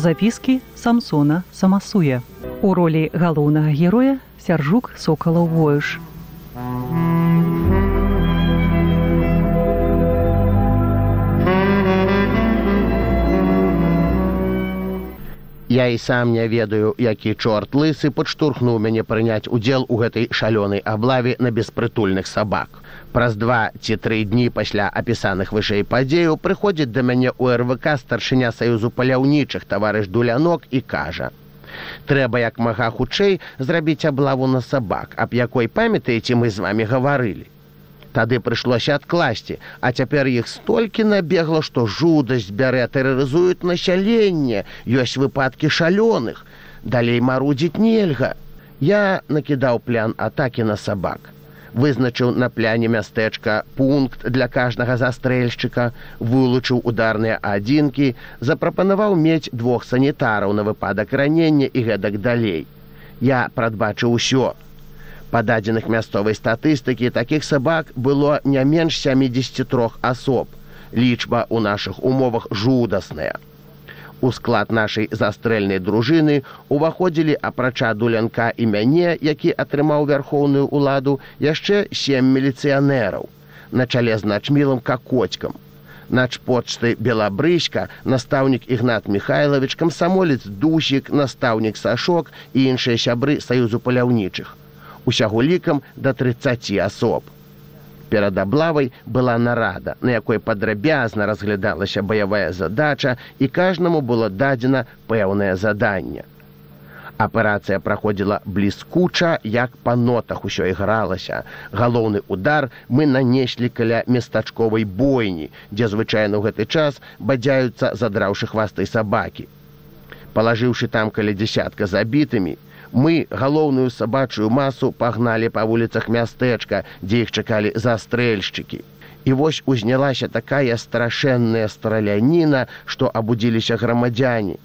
запіскі самсона самасуя у ролі галоўнага героя сяржук сокалаў воюш Я і сам не ведаю, які чорт лысы падштурхнуў мяне прыняць удзел у гэтай шалёнай аблаве на беспрытульных сабак. Праз два ці тры дні пасля апісаных вышэй падзеяў прыходзіць да мяне ў РВК старшыня саюзу паляўнічых таварыш дулянок і кажа: Трэба як мага хутчэй зрабіць аблаву на сабак, аб якой памятаеце мы з вами гаварылі. Тады прыйшлося адкласці, а цяпер іх столькі набегла, што жудасць бярэ тэрарызуюць насяленне, ёсць выпадкі шалёных. Далей марудзіць нельга. Я накідаў плян атакі на сабак. Вызначыў на пляне мястэчка пункт для кажнага застрэльшчыка, вылучыў ударныя адзінкі, запрапанаваў мець двух санітараў на выпадак ранення і гэтак далей. Я прадбачыў усё, Па дадзеных мясцовай статыстыкі такіх сабак было не менш 73 асоб. Лічба ў нашых умовах жудасная. У склад нашай застрэльнай дружыны уваходзілі апрача дулянка і мяне, які атрымаў вярхоўную ўладу яшчэ сем міліцыянераў. На чале з начмілым какоцькам. Начпочты белабрыська, настаўнік ігнат Михайлович, камсамолец дусік, настаўнік сашок і іншыя сябры саюзу паляўнічых усяго лікам да 30 асоб. Перад аблавай была нарада, на якой падрабязна разглядалася баявая задача і кажнаму было дадзена пэўнае заданне. Аперацыя праходзіла бліскуча, як па нотах усё ігралася. Галоўны удар мы нанеслі каля местачковай бойні, дзе звычайна ў гэты час бадзяюцца задраўшы хвастай сабакі. Палажыўшы там каля дзясятка забітымі, мы галоўную сабачую масу пагналі па вуліцах мястэчка, дзе іх чакалі застрэльшчыкі. І вось узнялася такая страшэнная страляніна, што абудзіліся грамадзяне.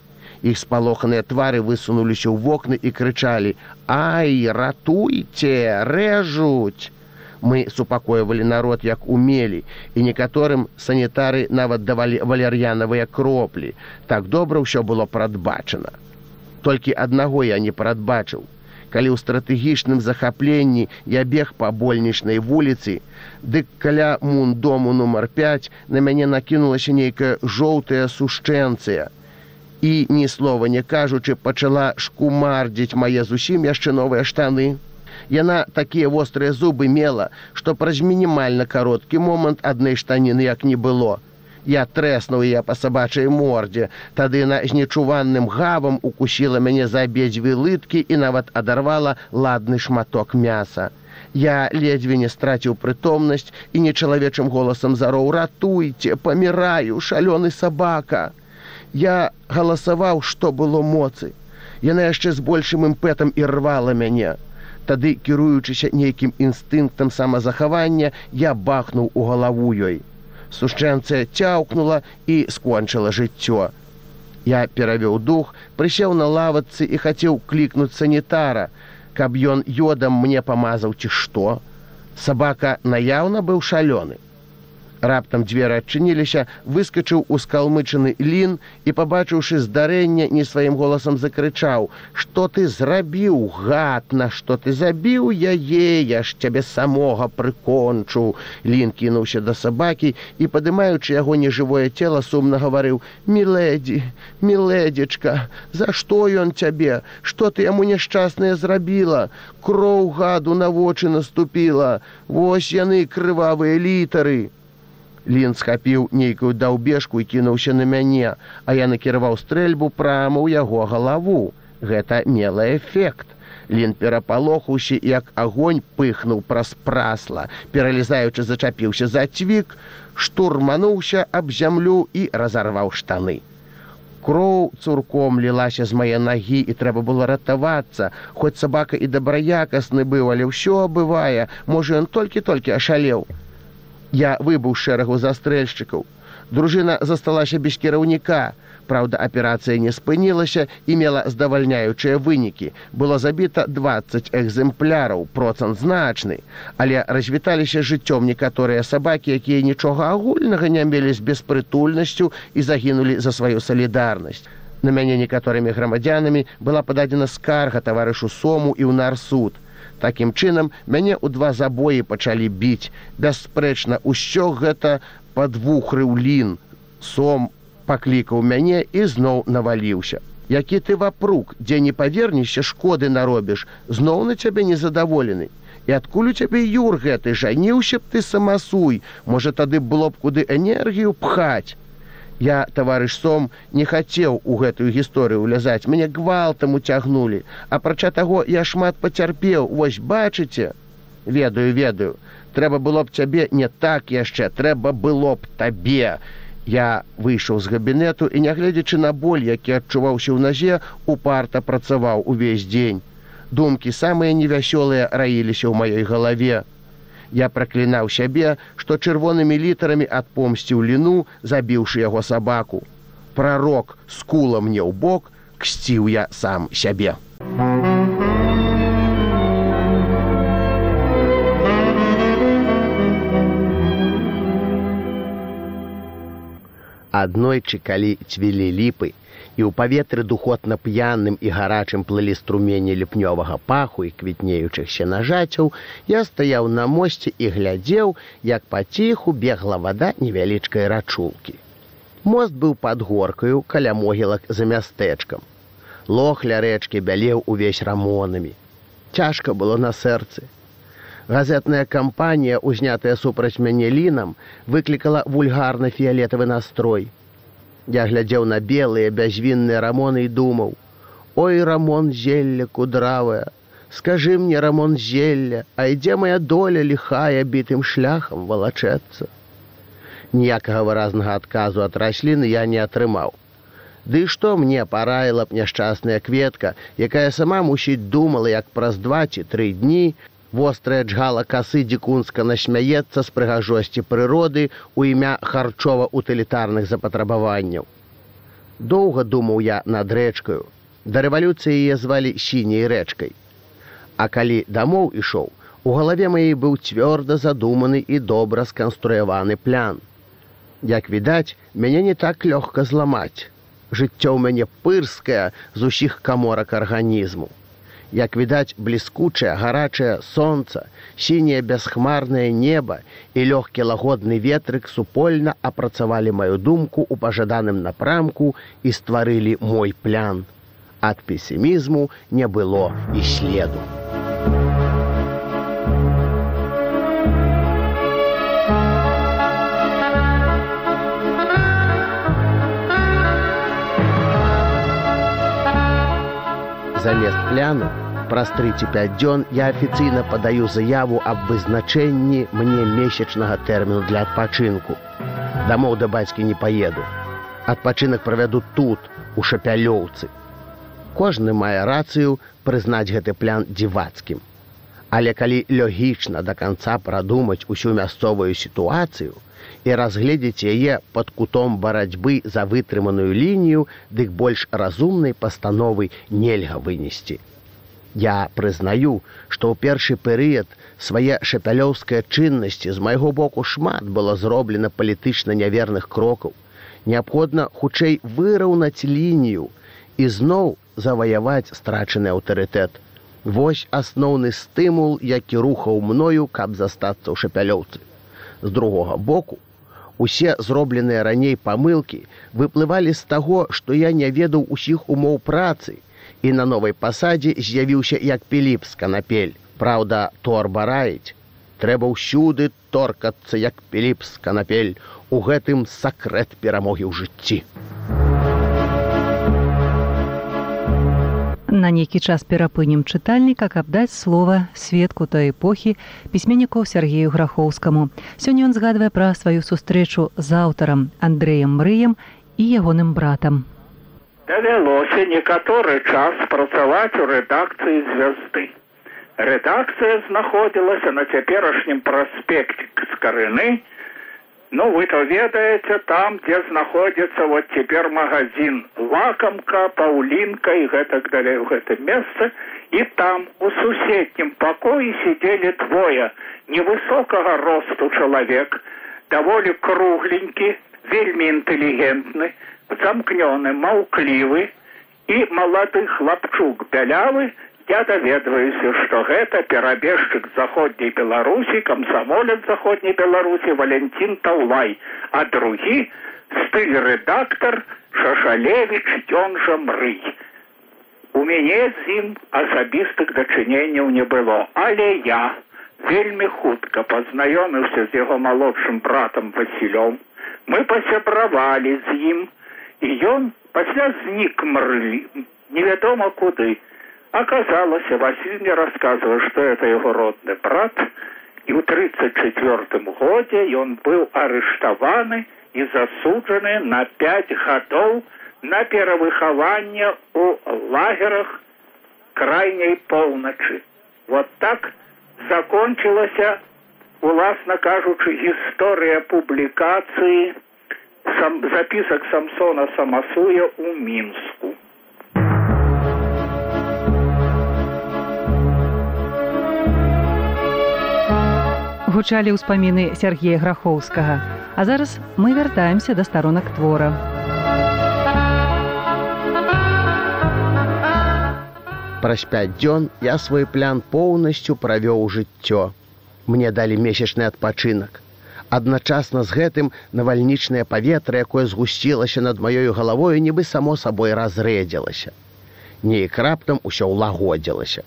Іх спалоханыя твары высунуліся ў вокны і крычалі: « Ай, ратуйце, рэжуць! Мы супакойвалі народ як умелі, і некаторым санітары нават давалі валер'янавыя кроплі. Так добра ўсё было прадбачана толькі аднаго я не прадбачыў. Калі ў стратэгічным захапленні я бег па больнічнай вуліцы, дык каля мун дому нумар 5 на мяне накінулася нейкая жоўтая сушчэнцыя. І ні слова не кажучы, пачала шкумардзіць мае зусім яшчэ новыя штаны. Яна такія вострыя зубы мела, што праз мінімальна кароткі момант адной штаніны як не было. Я трэснуў я па сабачай мордзе, тады на з нечуванным гавам укусіла мяне за абедзве лыткі і нават адарвала ладны шматок мяса. Я ледзьве не страціў прытомнасць і нечалавечым голасам зароў ратуйце, паміраю, шалёны сабака. Я галасаваў, што было моцы. Яна яшчэ з большым імпэтам і рвала мяне. Тады, кіруючыся нейкім інстынктам самазахавання, я бахнуў у галаву ёй сушчэнцыя цяўкнула і скончыла жыццё. Я перавёў дух, прысеў на лавацы і хацеў клікнуць санітара, каб ён йодам мне памазаў ці што. Сабака наяўна быў шалёны раптам дзверы адчыніліся выскачыў у скалмычаны лін і пабачыўшы здарэнне не сваім голасам закрычаў что ты зрабіў гад на што ты забіў яе? Я ж цябе самога прыкончу! Лін кінуўся да сабакі і падымаючы яго нежывое цела сумна гаварыў мілэдзі мілэдзечка за што ён цябе? Что ты яму няшчаснае зрабіла? Кроў гаду на вочы наступіла. Вось яны крывавыя літары Лін схапіў нейкую даўбежку і кінуўся на мяне, а я накіраваў стрэльбу прама ў яго галаву. Гэта мела эфект. Лін перапалохаўся, як агонь пыхнуў праз прасла, пералізаючы зачапіўся за цвік, штурмануўся аб зямлю і разарваў штаны. Кроў цурком лілася з мае нагі і трэба было ратавацца, хоць сабака і дабраякасны быў, але ўсё бывае, можа ён толькі-толькі ашалеў. Я выбыў шэрагу застрэльшчыкаў. Дружына засталася без кіраўніка. Праўда, аперацыя не спынілася і мела здавальняючыя вынікі. Было забіта 20 экземпляраў, процент значны, але развіталіся жыццём некаторыя сабакі, якія нічога агульнага не мелі з беспрытульнасцю і загінулі за сваю салідарнасць. На мяне некаторымі грамадзянамі была пададзена скарга таварышу сому і ў нарсуд. Такім чынам мяне ў два забоі пачалі біць. Бясспрэчна, усё гэта падвухрыў лін. Сом паклікаў мяне і зноў наваліўся. Які ты вапрук, дзе не павернешся шкоды наробіш, зноў на цябе незадаволены. І адкуль у цябе юр гэты жаніўся б ты самасуй, можа тады было б куды энергію пхаць. Я, таварыш сом, не хацеў у гэтую гісторыю ўлязаць, мяне гвалтам уцягнулі, апрача таго я шмат пацярпеў, вось бачыце, ведаю, ведаю, трэба было б цябе не так яшчэ, трэба было б табе. Я выйшаў з габінету і, нягледзячы на боль, які адчуваўся ў назе, упарта працаваў увесь дзень. Думкі самыя невясёлыя раіліся ў маёй галаве. Я праклінаў сябе, што чырвонымі літарамі адпомсціў ліну, забіўшы яго сабаку. Прарок скула мне ў бок, ксціў я сам сябе. Аднойчы, калі цвілі ліпы, і ў паветры духотна п'яным і гарачым плылі струмені ліпнёвага паху і квітнеючых сенажацяў, я стаяў на мосце і глядзеў, як паціху бегла вада невялічкай рачулкі. Мост быў пад горкаю каля могілак за мястэчкам. Лох ля рэчкі бялеў увесь рамонамі. Цяжка было на сэрцы. Газетная кампанія, узнятая супраць мяне лінам, выклікала вульгарна фіялетавы настрой. Я глядзеў на белыя бязвінныя рамоны і думаў: Ой рамон зелля кудравая, Скажы мне рамон зелля, а ідзе моя доля лихая бітым шляхам валачэцца. Ніякага выразнага адказу ад расліны я не атрымаў. Ды што мне параіла б няшчасная кветка, якая сама мусіць думала, як праз два ці тры дні вострая джгала касы дзікунска насмяецца з прыгажосці прыроды ў імя харчова-утылітарных запатрабаванняў. Доўга думаў я над рэчкаю. Да рэвалюцыі яе звалі сіняй рэчкай. А калі дамоў ішоў, у галаве маей быў цвёрда задуманы і добра сканструяваны плян. Як відаць, мяне не так лёгка зламаць. Жыццё ў мяне пырскае з усіх каморак арганізму як відаць бліскучае гарачае сонца сіняе бясхмарнае неба і лёгкі лагодны ветрык супольна апрацавалі маю думку ў пажаданым напрамку і стварылі мой плян ад песімізму не было і следу. Замест пляну праз 35 дзён я афіцыйна падаю заяву аб вызначэнні мне месячнага тэрміну для адпачынку. Дамоў да бацькі не паеду. Адпачынак правяду тут у шапялёўцы. Кожны мае рацыю прызнаць гэты плян дзівацкім. Але калі лёгічна да канца прадумаць усю мясцовую сітуацыю, і разгледзець яе пад кутом барацьбы за вытрыманую лінію, дык больш разумнай пастановы нельга вынесці. Я прызнаю, што ў першы перыяд свае шапялёўскай чыннасці з майго боку шмат было зроблена палітычна няверных крокаў. Неабходна хутчэй выраўнаць лінію і зноў заваяваць страчаны аўтарытэт. Вось асноўны стымул, які рухаў мною, каб застацца ў шапялёўцы. З другога боку, Усе зробленыя раней памылкі выплывалі з таго, што я не ведаў усіх умоў працы і на новай пасадзе з'явіўся як піліп з канапель. Праўда, торба раіць. Трэба ўсюды торкацца як піліп з канапель у гэтым сакрэт перамогі ў жыцці. На нейкі час перапынем чытальніка, каб даць слова сведку той эпохі пісьменніку Сергею Грахоўскаму. Сёння ён згадвае пра сваю сустрэчу з аўтарам Андрэем Мрыем і ягоным братам. Давялося некаторы час працаваць у рэдакцыі звязды. Рэдакцыя знаходзілася на цяперашнім праспекце з карыны, Ну вы то ведаеце там, дзе знаходзіцца вот цяпер магазин лакамка, паўлінка і гэтак далей у гэтым месцы і там у суседнім пакоі сидзелі двое невысокага росту чалавек, даволі кругленькі, вельмі інтэлігентны, замкнёны, маўклівы і малады хлапчук бялявы, я даведваюся, што гэта перабежчык заходняй Беларусі, камсамолец заходняй Беларусі Валентин Таўлай, а другі стыль рэдактор Шашалевич ён жа мрый. У мяне з ім асабістых дачыненняў не было, але я вельмі хутка пазнаёміўся з яго малодшым братам Васілём. Мы пасябравалі з ім, і ён пасля знік мрлі невядома куды. Оказалася василь мне рассказывал что это его родный брат і ў тридцать четвертым годзе ён быў арыштаваны і засуджаны на пять гадоў на перавыхаванне у лагерах крайняй поўначы. Вот так закончилася уласна кажучы гісторыя публікацыі сам запісак самсона самасуя у мінску гучалі ўспаміны Сергея Грахоўскага. А зараз мы вяртаемся да старонак твора. Праз пяць дзён я свой плян поўнасцю правёў жыццё. Мне далі месячны адпачынак. Адначасна з гэтым навальнічнае паветра, якое згусцілася над маёю галавою, нібы само сабой разрэдзілася. Неяк раптам усё ўлагодзілася.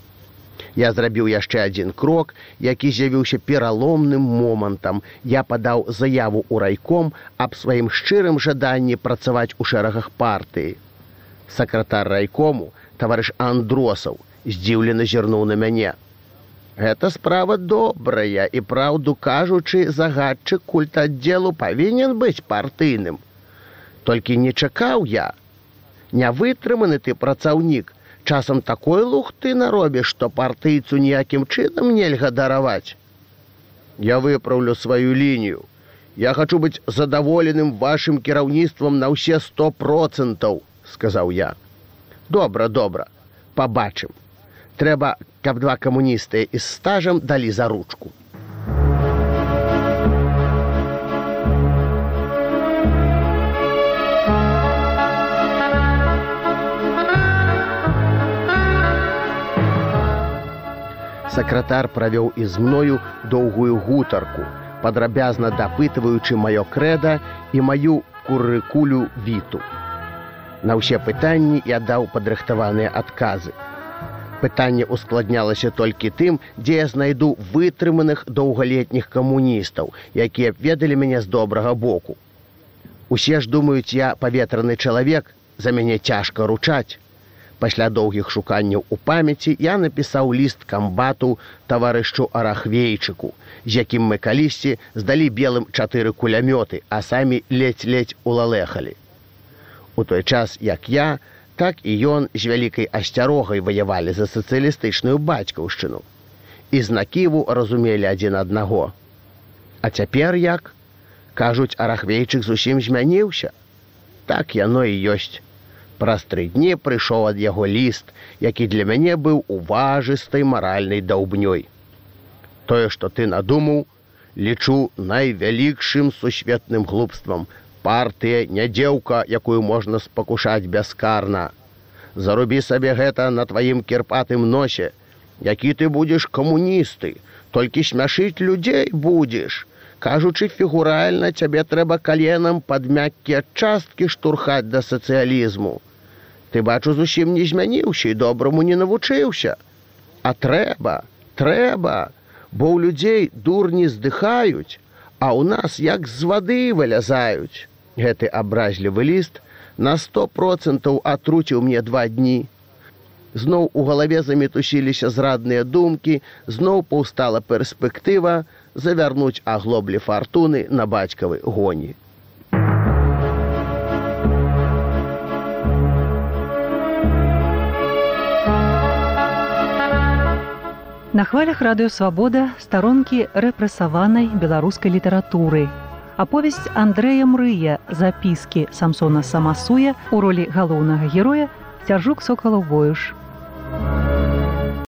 Я зрабіў яшчэ адзін крок, які з'явіўся пераломным момантам. Я падаў заяву ў райком аб сваім шчырым жаданні працаваць у шэрагах партыі. Сакратар райкому, таварыш Андросаў, здзіўлена зірнуў на мяне. Гэта справа добрая і праўду кажучы, загадчык культ аддзелу павінен быць партыйным. Толькі не чакаў я. Не вытрыманы ты працаўнік, часам такой лухты наробіш, што партыйцу ніякім чынам нельга дараваць. Я выпраўлю сваю лінію. Я хачу быць задаволеным вашым кіраўніцтвам на ўсе сто процентаў, сказаў я. Добра, добра, пабачым. Трэба, каб два камуністы і з стажам далі за ручку. сакратар правёў і з мною доўгую гутарку, падрабязна дапытваючы маё крэда і маю курыкулю віту. На ўсе пытанні я даў падрыхтаваныя адказы. Пытанне ускладнялася толькі тым, дзе я знайду вытрыманых доўгалетніх камуністаў, якія б ведалі мяне з добрага боку. Усе ж думаюць, я паветраны чалавек, за мяне цяжка ручаць. Пасля доўгіх шуканняў у памяці я напісаў ліст камбату таварышчу арахвейчыку, з якім мы калісьці здалі белым чатыры кулямёты, а самі ледзь-ледзь улалехалі. У той час як я, так і ён з вялікай асцярогай ваявалі за сацыялістычную бацькаўшчыну. І знаківу разумелі адзін аднаго. А цяпер як? Кажуць, арахвейчык зусім змяніўся. Так яно і ёсць. Праз тры дні прыйшоў ад яго ліст, які для мяне быў уважыстай маральнай даўбнёй. Тое, што ты надумаў, лічу найвялікшым сусветным глупствам. Партыя нядзеўка, якую можна спакушаць бяскарна. Зарубі сабе гэта на тваім кірпатым носе, які ты будзеш камуністы, толькі смяшыць людзей будзеш. Кажучы фігуральна, цябе трэба каленам пад мяккія часткі штурхаць да сацыялізму. Ты бачу зусім не змяніўся і добраму не навучыўся. А трэба, трэба, бо ў людзей дурні здыхаюць, а ў нас як з вады вылязаюць. Гэты абразлівы ліст на сто процентаў атруціў мне два дні. Зноў у галаве замітусіліся зрадныя думкі, зноў паўстала перспектыва завярнуць аглоблі фартуны на бацькавы гоні. На хвалях радыёвабода старонкі рэпрэсаванай беларускай літаратуры. Аповесць Андрэя Мрыя запіскі Самсона Самасуя у ролі галоўнага героя цяжук сокалаў воюш.